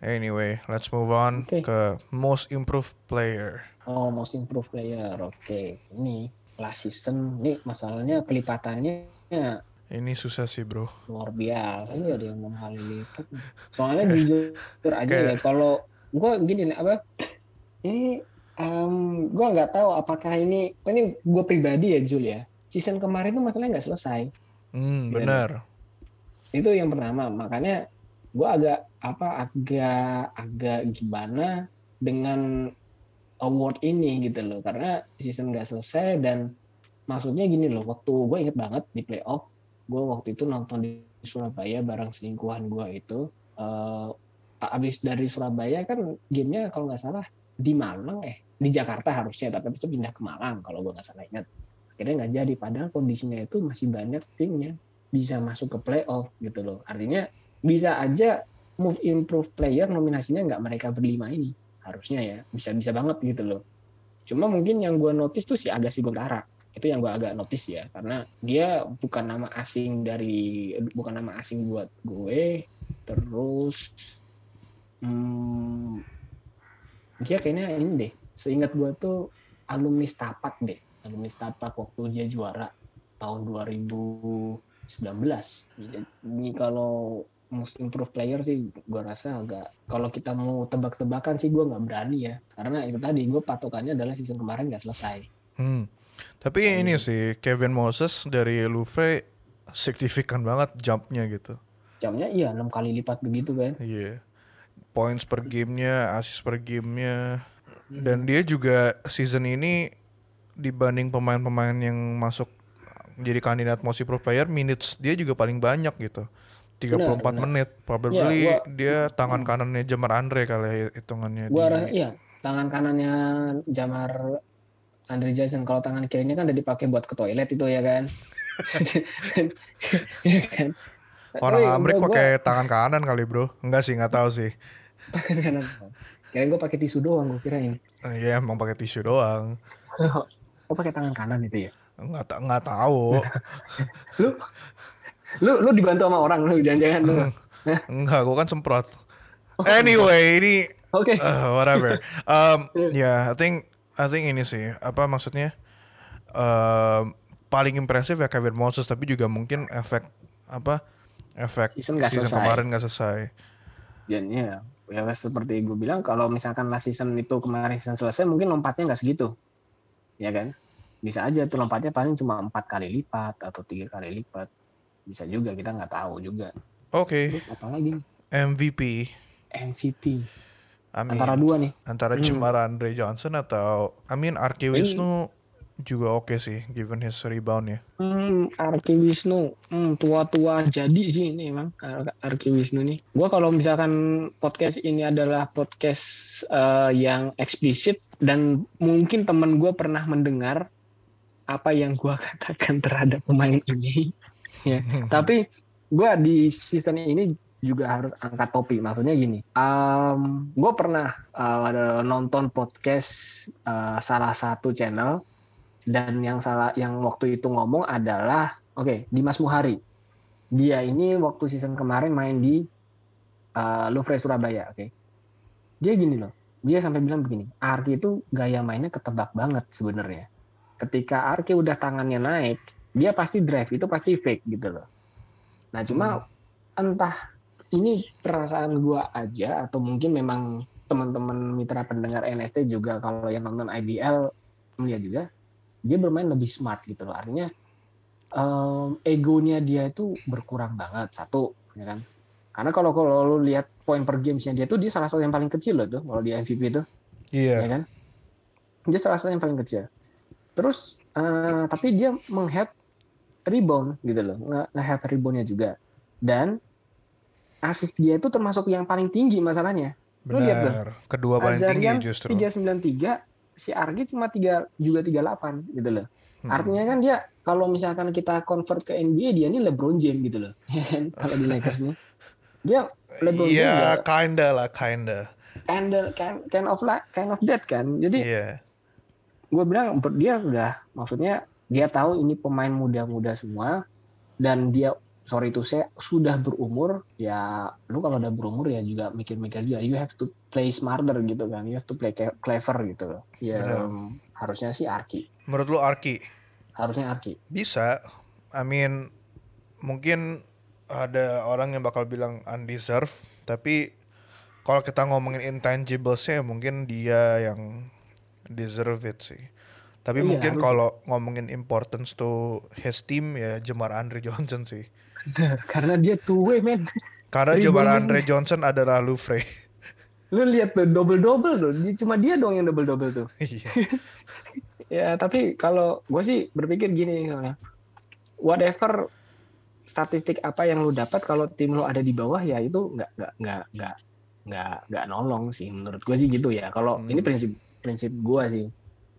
Anyway, let's move on Oke. ke most improved player. oh, most improved player. Oke, ini last season. Ini masalahnya kelipatannya Ini susah sih, bro. luar biasa sih ada yang kali lipat. Soalnya jujur aja Kayak- ya kalau gua gini nih apa ini em gua nggak tahu apakah ini ini gue pribadi ya Jul ya season kemarin tuh masalahnya nggak selesai. Hmm, Iya, benar. itu yang pertama makanya gua agak apa agak agak gimana dengan award ini gitu loh. Karena season nggak selesai dan maksudnya gini loh waktu gue inget banget di playoff gue waktu itu nonton di Surabaya bareng selingkuhan gue itu eh abis dari Surabaya kan gamenya kalau nggak salah di Malang eh di Jakarta harusnya tapi itu pindah ke Malang kalau gue nggak salah ingat akhirnya nggak jadi padahal kondisinya itu masih banyak timnya. Bisa masuk ke playoff gitu loh. Artinya bisa aja move improve player nominasinya nggak mereka berlima ini. Harusnya ya bisa bisa banget gitu loh. Cuma mungkin yang gue notice tuh si Agassi Gontara. Itu yang gue agak notice ya karena dia bukan nama asing dari bukan nama asing buat gue. Terus hmm, dia kayaknya ini deh. Seingat gue tuh alumni Stapak deh alumni Stapak waktu dia juara tahun 2019 ini kalau most improved player sih gue rasa agak kalau kita mau tebak-tebakan sih gue nggak berani ya. Karena itu tadi gue patokannya adalah season kemarin nggak selesai. Hmm. Tapi Nah, ini sih Kevin Moses dari Louvre signifikan banget jumpnya gitu. jamnya iya enam kali lipat begitu kan Iya. Points per gamenya, assist per gamenya, dan dia juga season ini dibanding pemain-pemain yang masuk jadi kandidat most improved player, minutes dia juga paling banyak gitu. 34 Benar, benar. menit. Probably Iya, gua- dia tangan kanannya Jamar Andre kali ya hitungannya gue di iya tangan kanannya Jamar Andre Jason kalau tangan kirinya kan udah dipakai buat ke toilet itu ya kan Iya kan Orang Tapi Amrik gua- gua- pakai tangan kanan kali, Bro. Enggak sih, nggak tahu sih. tangan kanan kirain gue pakai tisu doang gue kirain Iya, emang pakai tisu doang. oh pakai tangan kanan itu ya Nggak ta- nggak tahu. lu lu lu dibantu sama orang lu jangan-jangan lu Enggak, gua kan semprot. Anyway, ini oke uh, whatever. Um, ya, I think I think ini sih apa maksudnya um, paling impresif ya Kevin Moses tapi juga mungkin efek apa efek Season nggak selesai. kemarin nggak selesai. dan ya ya seperti gue bilang kalau misalkan last season itu kemarin season selesai mungkin lompatnya nggak segitu ya kan bisa aja tuh lompatnya paling cuma empat kali lipat atau tiga kali lipat bisa juga kita nggak tahu juga Oke, terus apalagi MVP. MVP I mean, antara dua nih antara Hmm. Jamar Andre Johnson atau I mean Arki Wisnu juga oke sih given his rebound ya. Hmm, Arki Wisnu, hmm, tua-tua jadi sih ini emang Ar- Arki Wisnu nih. Gua kalau misalkan podcast ini adalah podcast eh, yang eksplisit dan mungkin temen gue pernah mendengar apa yang gua katakan terhadap pemain ini, ya. Tapi gua di season ini juga harus angkat topi. Maksudnya gini, gue pernah ada nonton podcast eh, salah satu channel dan yang salah yang waktu itu ngomong adalah oke Dimas Muhari dia ini waktu season kemarin main di uh, Louvre Surabaya oke dia gini loh dia sampai bilang begini Arki itu gaya mainnya ketebak banget sebenarnya ketika Arki udah tangannya naik dia pasti drive itu pasti fake gitu loh. Nah cuma entah ini perasaan gua aja atau mungkin memang teman-teman mitra pendengar NST juga kalau yang nonton IBL melihat juga dia bermain lebih smart gitu loh. Artinya em, egonya dia itu berkurang banget satu ya kan? Karena kalau kalau lu lihat poin per gamesnya dia tuh dia salah satu yang paling kecil loh tuh kalau di MVP itu Iya. ya kan? Dia salah satu yang paling kecil terus eh, tapi dia menghead rebound gitu loh nge- nge-head reboundnya juga dan assist dia itu termasuk yang paling tinggi masalahnya Lu lihat. Benar. Kedua paling tinggi Azarian justru. 393 si Argi cuma tiga juga 38 gitu loh Hmm. artinya kan dia kalau misalkan kita convert ke NBA dia ini LeBron James gitu loh kalau di Lakers nih dia LeBron James Iya, ya kinda lah, kinda. kind of kind, kind of like kind of that kan jadi Iya. Gue bilang dia udah maksudnya dia tahu ini pemain muda-muda semua dan dia sorry itu saya sudah berumur ya lu kalau udah berumur ya juga mikir-mikir juga you have to play smarter gitu kan. You have to play clever gitu. Loh ya harusnya sih Arki. Menurut lu Arki? Harusnya Arki. Bisa? I mean mungkin ada orang yang bakal bilang undeserved, tapi kalau kita ngomongin intangibles-nya mungkin dia yang deserve it sih. Tapi Iya, mungkin kalau ngomongin importance to his team ya Jamar Andre Johnson sih. karena dia two way man Karena. Jamar Andre Johnson adalah Louvre. lu lihat tuh double double tuh cuma dia dong yang double double tuh Iya. ya tapi kalau gue sih berpikir gini whatever statistik apa yang lu dapat kalau tim lu ada di bawah ya itu nggak nggak nggak nggak nggak nolong sih menurut gue sih gitu ya kalau Hmm. ini prinsip prinsip gue sih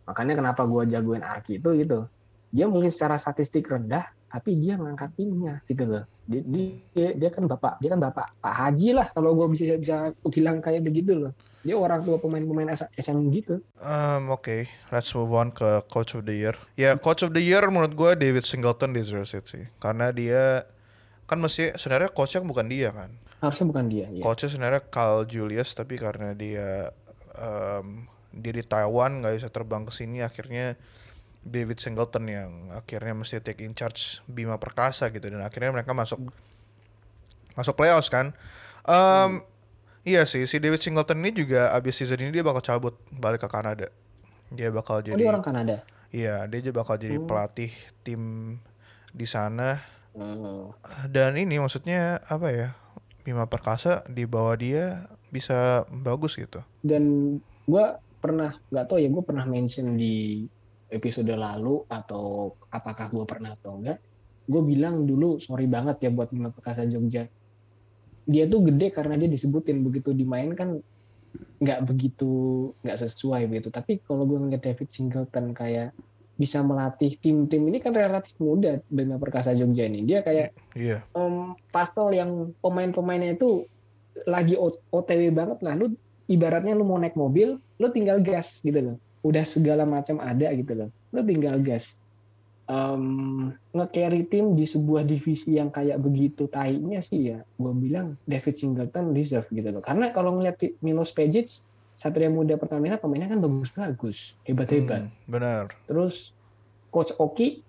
makanya kenapa gue jagoin Arki itu gitu dia mungkin secara statistik rendah tapi dia ngangkat timnya gitu loh dia, dia, dia kan bapak dia kan bapak Pak Haji lah kalau gue bisa bisa bilang kayak begitu loh dia orang tua pemain-pemain SM gitu Um, Oke, let's move on ke Coach of the Year. Ya, Coach of the Year menurut gue David Singleton deserves it sih. Karena dia kan mesti sebenarnya coachnya bukan dia kan. harusnya bukan dia ya. Coachnya sebenarnya Carl Julius tapi karena dia um, dia di Taiwan nggak bisa terbang ke sini akhirnya David Singleton yang akhirnya mesti take in charge Bima Perkasa gitu dan akhirnya mereka masuk masuk playoffs kan. Um, Iya sih, si David Singleton ini juga abis season ini dia bakal cabut balik ke Kanada. Dia bakal Oh, dia jadi orang Kanada. Iya, dia juga bakal jadi Oh. pelatih tim di sana. Hmm. Dan ini maksudnya apa ya? Bima Perkasa di bawah dia bisa bagus gitu. Dan gue pernah nggak tahu ya gue pernah mention di episode lalu atau apakah gue pernah atau enggak. Gue bilang dulu sorry banget ya buat Bima Perkasa Jogja. Dia tuh gede karena dia disebutin begitu dimainkan nggak begitu nggak sesuai begitu. Tapi kalau gue ngeliat David Singleton kayak bisa melatih tim-tim ini kan relatif muda Bima Perkasa Jogja ini. Dia kayak Iya, um, pastel yang pemain-pemainnya itu lagi OTW banget lah. Lu ibaratnya lu mau naik mobil, lu tinggal gas gitu loh. Udah segala macam ada gitu loh. Lu tinggal gas. Um, nge-carry tim di sebuah divisi yang kayak begitu tainya sih ya, gue bilang David Singleton deserve gitu loh. Karena kalau ngeliat Milos Pejic, Satria Muda Pertamina pemainnya kan bagus-bagus, hebat-hebat. Hmm, benar. Terus Coach Oki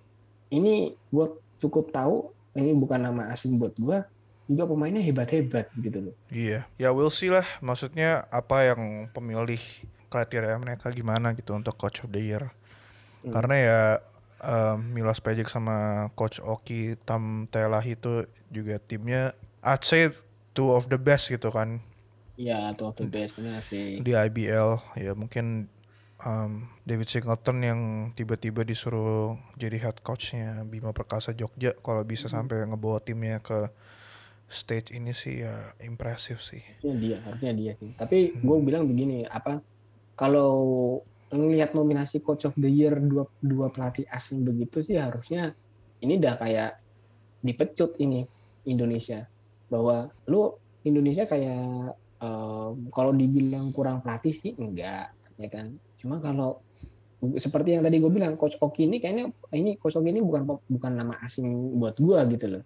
ini gue cukup tahu ini bukan nama asing buat gue juga pemainnya hebat-hebat gitu loh. Iya, ya we'll see lah. Maksudnya apa yang pemilih kriteria mereka gimana gitu untuk Coach of the Year. Hmm. Karena ya um, Milos Pejic sama Coach Oki Tam Telah itu juga timnya I'd say two of the best gitu kan Iya atau tuh bestnya sih. di IBL ya mungkin um, David Singleton yang tiba-tiba disuruh jadi head coachnya Bima Perkasa Jogja kalau bisa sampai ngebawa timnya ke stage ini sih ya impresif sih. Harusnya dia, harusnya dia sih. Tapi gue bilang begini, apa kalau ngelihat nominasi Coach of the Year dua dua pelatih asing begitu sih harusnya ini udah kayak dipecut ini Indonesia. Bahwa lu Indonesia kayak em, kalau dibilang kurang pelatih sih enggak ya kan. Cuma kalau seperti yang tadi gue bilang coach Oki ini kayaknya ini coach Oki ini bukan bukan nama asing buat gue gitu loh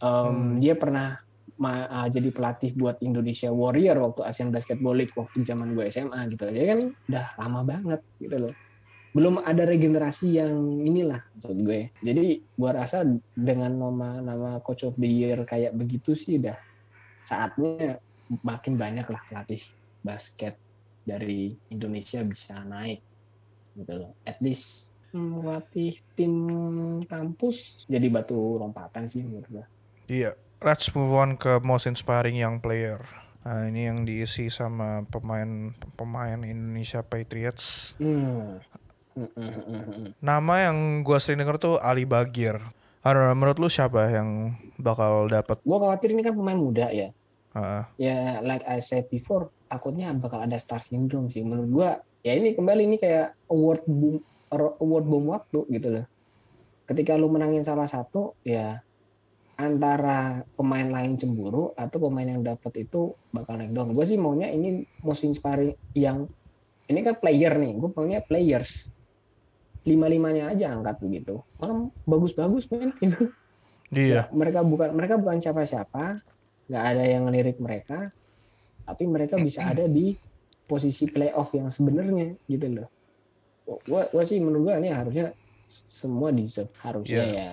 Em, Hmm. dia pernah ma- jadi pelatih buat Indonesia Warrior waktu Asian Basketball League waktu zaman gue SMA gitu. Dia kan udah lama banget gitu loh. Belum ada regenerasi yang inilah maksud gue. Jadi gue rasa dengan nama nama coach of the year kayak begitu sih udah saatnya makin banyak lah pelatih basket dari Indonesia bisa naik gitu loh. At least hmm, melatih tim kampus jadi batu lompatan sih menurut gue. Iya, let's move on ke most inspiring young player. Nah, ini yang diisi sama pemain pemain Indonesia Patriots. Hmm. Nama yang gua sering denger tuh Ali Bagir. Aduh, menurut lu siapa yang bakal dapat? Gue khawatir ini kan pemain muda ya. Heeh. Ya like I said before, takutnya bakal ada star syndrome sih. Menurut gue, ya ini kembali ini kayak award boom, award bom waktu gitu loh. Ketika lu menangin salah satu, ya antara pemain lain cemburu atau pemain yang dapat itu bakal naik down. Gue sih maunya ini most inspiring yang ini kan player nih, gue maunya players. lima limanya aja angkat begitu orang bagus-bagus men itu Iya. Ya, mereka bukan mereka bukan siapa-siapa nggak ada yang ngelirik mereka tapi mereka bisa ada di posisi playoff yang sebenarnya gitu loh gua, gua sih menurut gua ini harusnya semua deserve harusnya Iya. ya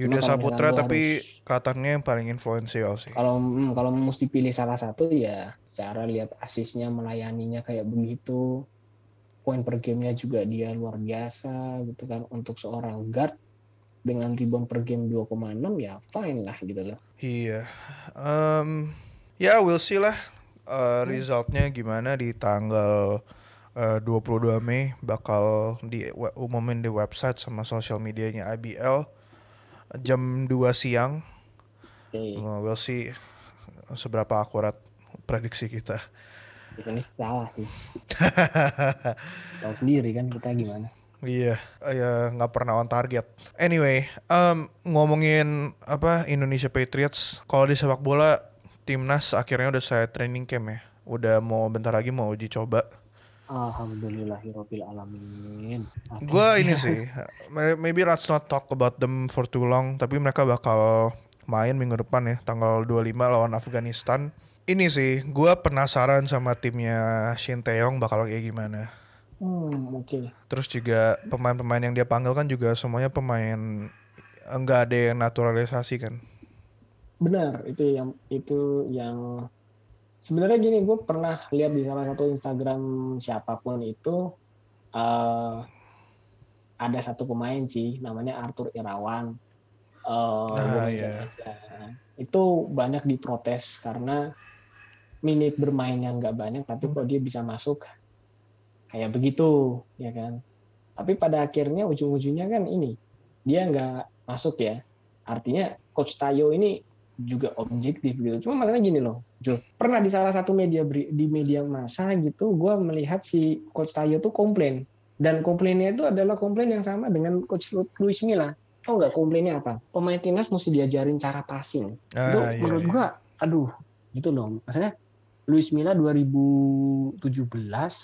Yuda Saputra tapi harus- kelihatannya yang paling influensial sih. kalau hmm, kalau mesti pilih salah satu ya secara lihat asisnya melayaninya kayak begitu. Poin per gamenya juga dia luar biasa gitu kan. Untuk seorang guard dengan rebound per game 2,6 ya fine lah gitu loh. Iya. Em, ya we'll see lah eh, resultnya gimana di tanggal eh, 22 Mei. Bakal di umumin di website sama sosial medianya IBL jam 2 siang. Eh, we'll see seberapa akurat prediksi kita. ini salah sih tahu sendiri kan kita gimana Iya, ya nggak pernah on target. Anyway, em, ngomongin apa Indonesia Patriots, kalau di sepak bola timnas akhirnya udah saya training camp ya, udah mau bentar lagi mau uji coba. Alhamdulillahirobbil alamin Gue ini sih, may- maybe let's not talk about them for too long, tapi mereka bakal main minggu depan ya, tanggal 25 lawan Afghanistan. Ini sih, gue penasaran sama timnya Shin Taeyong bakal kayak gimana. hmm, oke Terus juga pemain-pemain yang dia panggil kan juga semuanya pemain enggak ada yang naturalisasi kan. benar itu yang itu yang sebenarnya gini gue pernah lihat di salah satu Instagram siapa pun itu eh ada satu pemain sih namanya Arthur Irawan. Eh Ah, aja. itu banyak diprotes karena menit bermainnya nggak banyak tapi kok dia bisa masuk kayak begitu ya kan? Tapi pada akhirnya ujung-ujungnya kan ini dia nggak masuk ya. Artinya coach Tayo ini juga objektif gitu. Cuma masalahnya gini loh Jul. Pernah di salah satu media di media massa gitu gue melihat si coach Tayo tuh komplain. Dan komplainnya itu adalah komplain yang sama dengan coach Lu- Luis Milla. Tau nggak komplainnya apa? Pemain timnas mesti diajarin cara passing. Itu Ah, iya, menurut iya. gua aduh gitu loh. Maksudnya Luis Milla 2017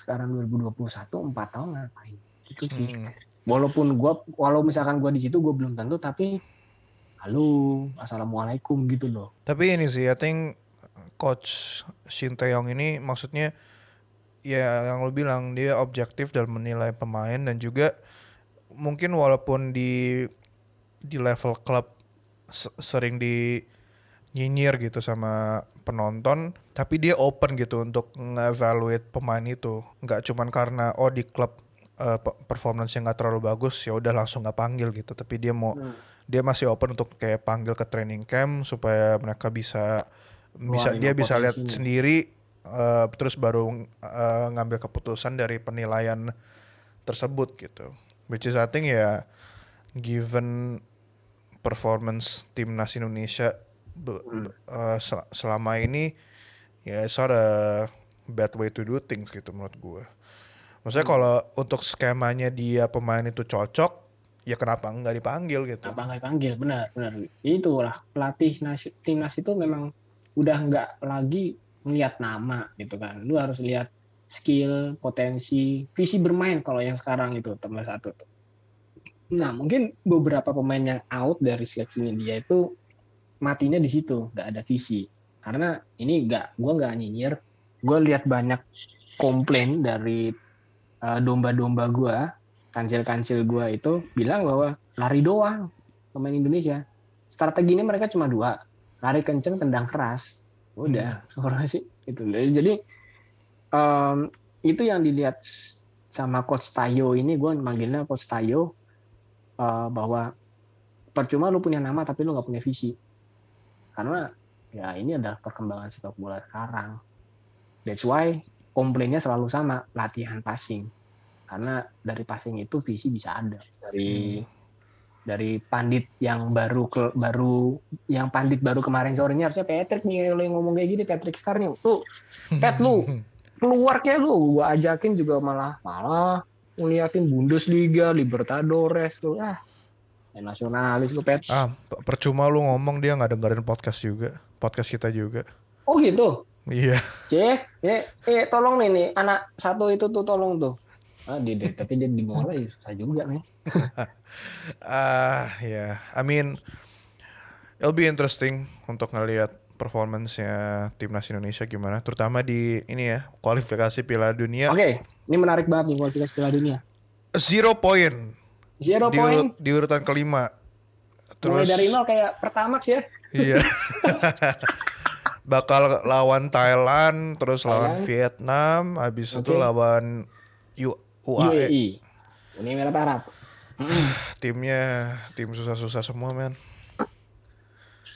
sekarang 2021 empat tahun ngapain? Itu sih. Hmm. walaupun gua walau misalkan gua di situ gua belum tentu tapi halo assalamualaikum gitu loh. Tapi ini sih, I think coach Shin Taeyong ini maksudnya ya yang lu bilang dia objektif dalam menilai pemain dan juga mungkin walaupun di di level klub se- sering di nyinyir gitu sama penonton tapi dia open gitu untuk nge-evaluate pemain itu. Nggak cuman karena oh di klub eh, pe- performance yang nggak terlalu bagus ya udah langsung nggak panggil gitu. Tapi dia mau dia masih open untuk kayak panggil ke training camp supaya mereka bisa bisa dia bisa lihat sendiri eh, terus baru eh, ngambil keputusan dari penilaian tersebut gitu which is I think ya given performance timnas Indonesia be- Hmm. eh, sel- selama ini ya it's not a bad way to do things gitu menurut gue maksudnya Hmm. kalau untuk skemanya dia pemain itu cocok ya kenapa nggak dipanggil gitu? Apa nggak dipanggil? Benar benar. Itulah pelatih nas- timnas itu memang udah nggak lagi melihat nama gitu kan. Lu harus lihat skill potensi visi bermain kalau yang sekarang itu tambah satu tuh. Nah mungkin beberapa pemain yang out dari skillnya dia itu matinya di situ nggak ada visi. Karena ini nggak gue nggak nyinyir. Gue lihat banyak komplain dari uh, domba-domba gue kancil-kancil gue itu bilang bahwa lari doang pemain Indonesia. Strateginya mereka cuma dua. Lari kenceng tendang keras. Udah orang sih itu jadi em, itu yang dilihat sama coach Tayo ini. Gue manggilnya coach Tayo eh, bahwa percuma lu punya nama tapi lu nggak punya visi. Karena ya ini adalah perkembangan sepak bola sekarang. That's why komplainnya selalu sama latihan passing karena dari passing itu visi bisa ada. Dari dari pandit yang baru ke, baru yang pandit baru kemarin sore ini harusnya Patrick nih lo yang ngomong kayak gini Patrick Star nih. Tuh Pat lu keluar kayak lu. Gua ajakin juga malah malah ngeliatin Bundesliga Libertadores tuh. Ah main nasionalis lu Pat. Ah percuma lu ngomong dia nggak dengerin podcast juga podcast kita juga. Oh gitu? Iya. Jeff eh, eh tolong nih nih. Anak satu itu tuh tolong tuh Ah, dia- tapi dia di bola ya susah juga nih. Ah, ya. I mean, it'll be interesting untuk ngelihat performance-nya timnas Indonesia gimana, terutama di ini ya kualifikasi Piala Dunia. Oke, ini menarik banget nih kualifikasi Piala Dunia. Zero point Zero di, point, urut- di urutan kelima. mulai Terus dari nol kayak Pertamax ya. iya. Bakal lawan Thailand, terus lawan Thailand. Vietnam, habis itu Oke. lawan U- UAE. UAE, Uni Emirat Arab. Timnya tim susah-susah semua, men.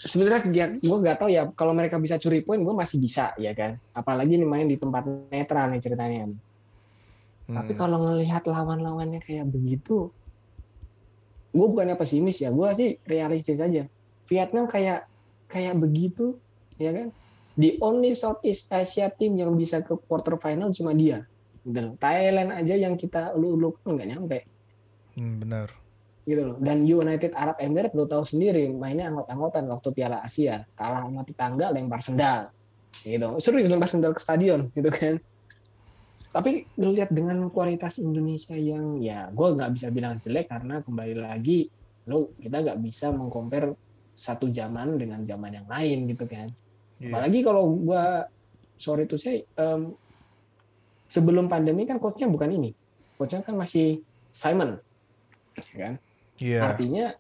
Sebenarnya gue nggak tahu ya kalau mereka bisa curi poin, gue masih bisa ya kan. Apalagi nih main di tempat netral nih ceritanya. Tapi Hmm. kalau ngelihat lawan-lawannya kayak begitu, gue bukannya pesimis ya, gue sih realistis aja. Vietnam kayak kayak begitu, ya kan? The only Southeast Asia team yang bisa ke quarter final cuma dia. Gitu loh. Thailand aja yang kita ulu-ulu nggak nyampe Hmm, benar. gitu loh. Dan United Arab Emirates lo tahu sendiri mainnya anggot-anggotan waktu Piala Asia, kalah sama tetangga lempar sendal. Gitu. Serius lempar sendal ke stadion gitu kan. Tapi lihat dengan kualitas Indonesia yang ya gue nggak bisa bilang jelek karena kembali lagi lo kita nggak bisa mengcompare satu zaman dengan zaman yang lain gitu kan. Iya. Apalagi kalau gua sorry to say em, sebelum pandemi kan coachnya bukan ini. Coachnya kan masih Simon. Kan? Iya. Artinya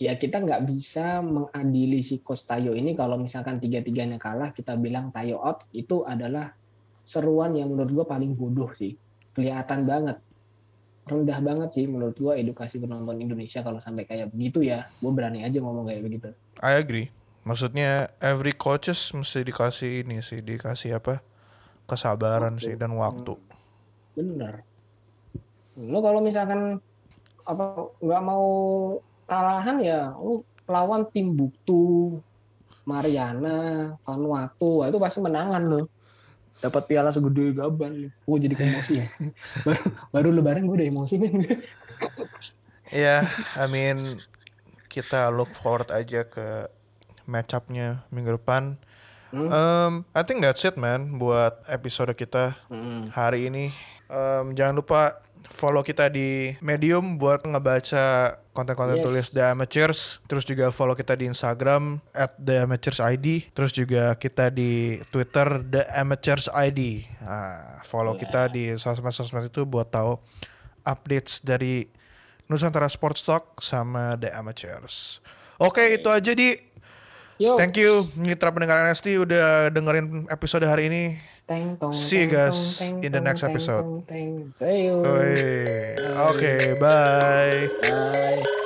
ya kita nggak bisa mengadili si coach Tayo ini kalau misalkan tiga-tiganya kalah kita bilang Tayo out itu adalah seruan yang menurut gua paling bodoh sih. Kelihatan banget. Rendah banget sih menurut gua edukasi penonton Indonesia kalau sampai kayak begitu ya. Gue berani aja ngomong kayak begitu. I agree. Maksudnya every coaches mesti dikasih ini sih, dikasih apa? Kesabaran Waktu. sih dan waktu. bener lo kalau misalkan apa nggak mau kalahan ya lu lawan tim Buktu Mariana Vanuatu itu pasti menangan lo dapat piala segede gaban gue jadi emosi ya baru, baru lebaran gue udah emosi nih Ya, I mean kita look forward aja ke match up-nya minggu depan. Hmm. Um, I think that's it man buat episode kita Hmm. hari ini. Um, jangan lupa follow kita di Medium buat ngebaca konten-konten Yes. tulis The Amateurs. Terus juga follow kita di Instagram at The Amateurs ID. Terus juga kita di Twitter The Amateurs ID. Nah, follow Yeah. kita di sosmed-sosmed itu buat tahu updates dari Nusantara Sports Talk sama The Amateurs. Oke, itu aja di. Yo, Thank you mitra pendengar NST udah dengerin episode hari ini. teng, tong, See you teng, guys tong, teng, in the next teng, episode. tong, teng. See you. Oke, Oke, bye. Bye.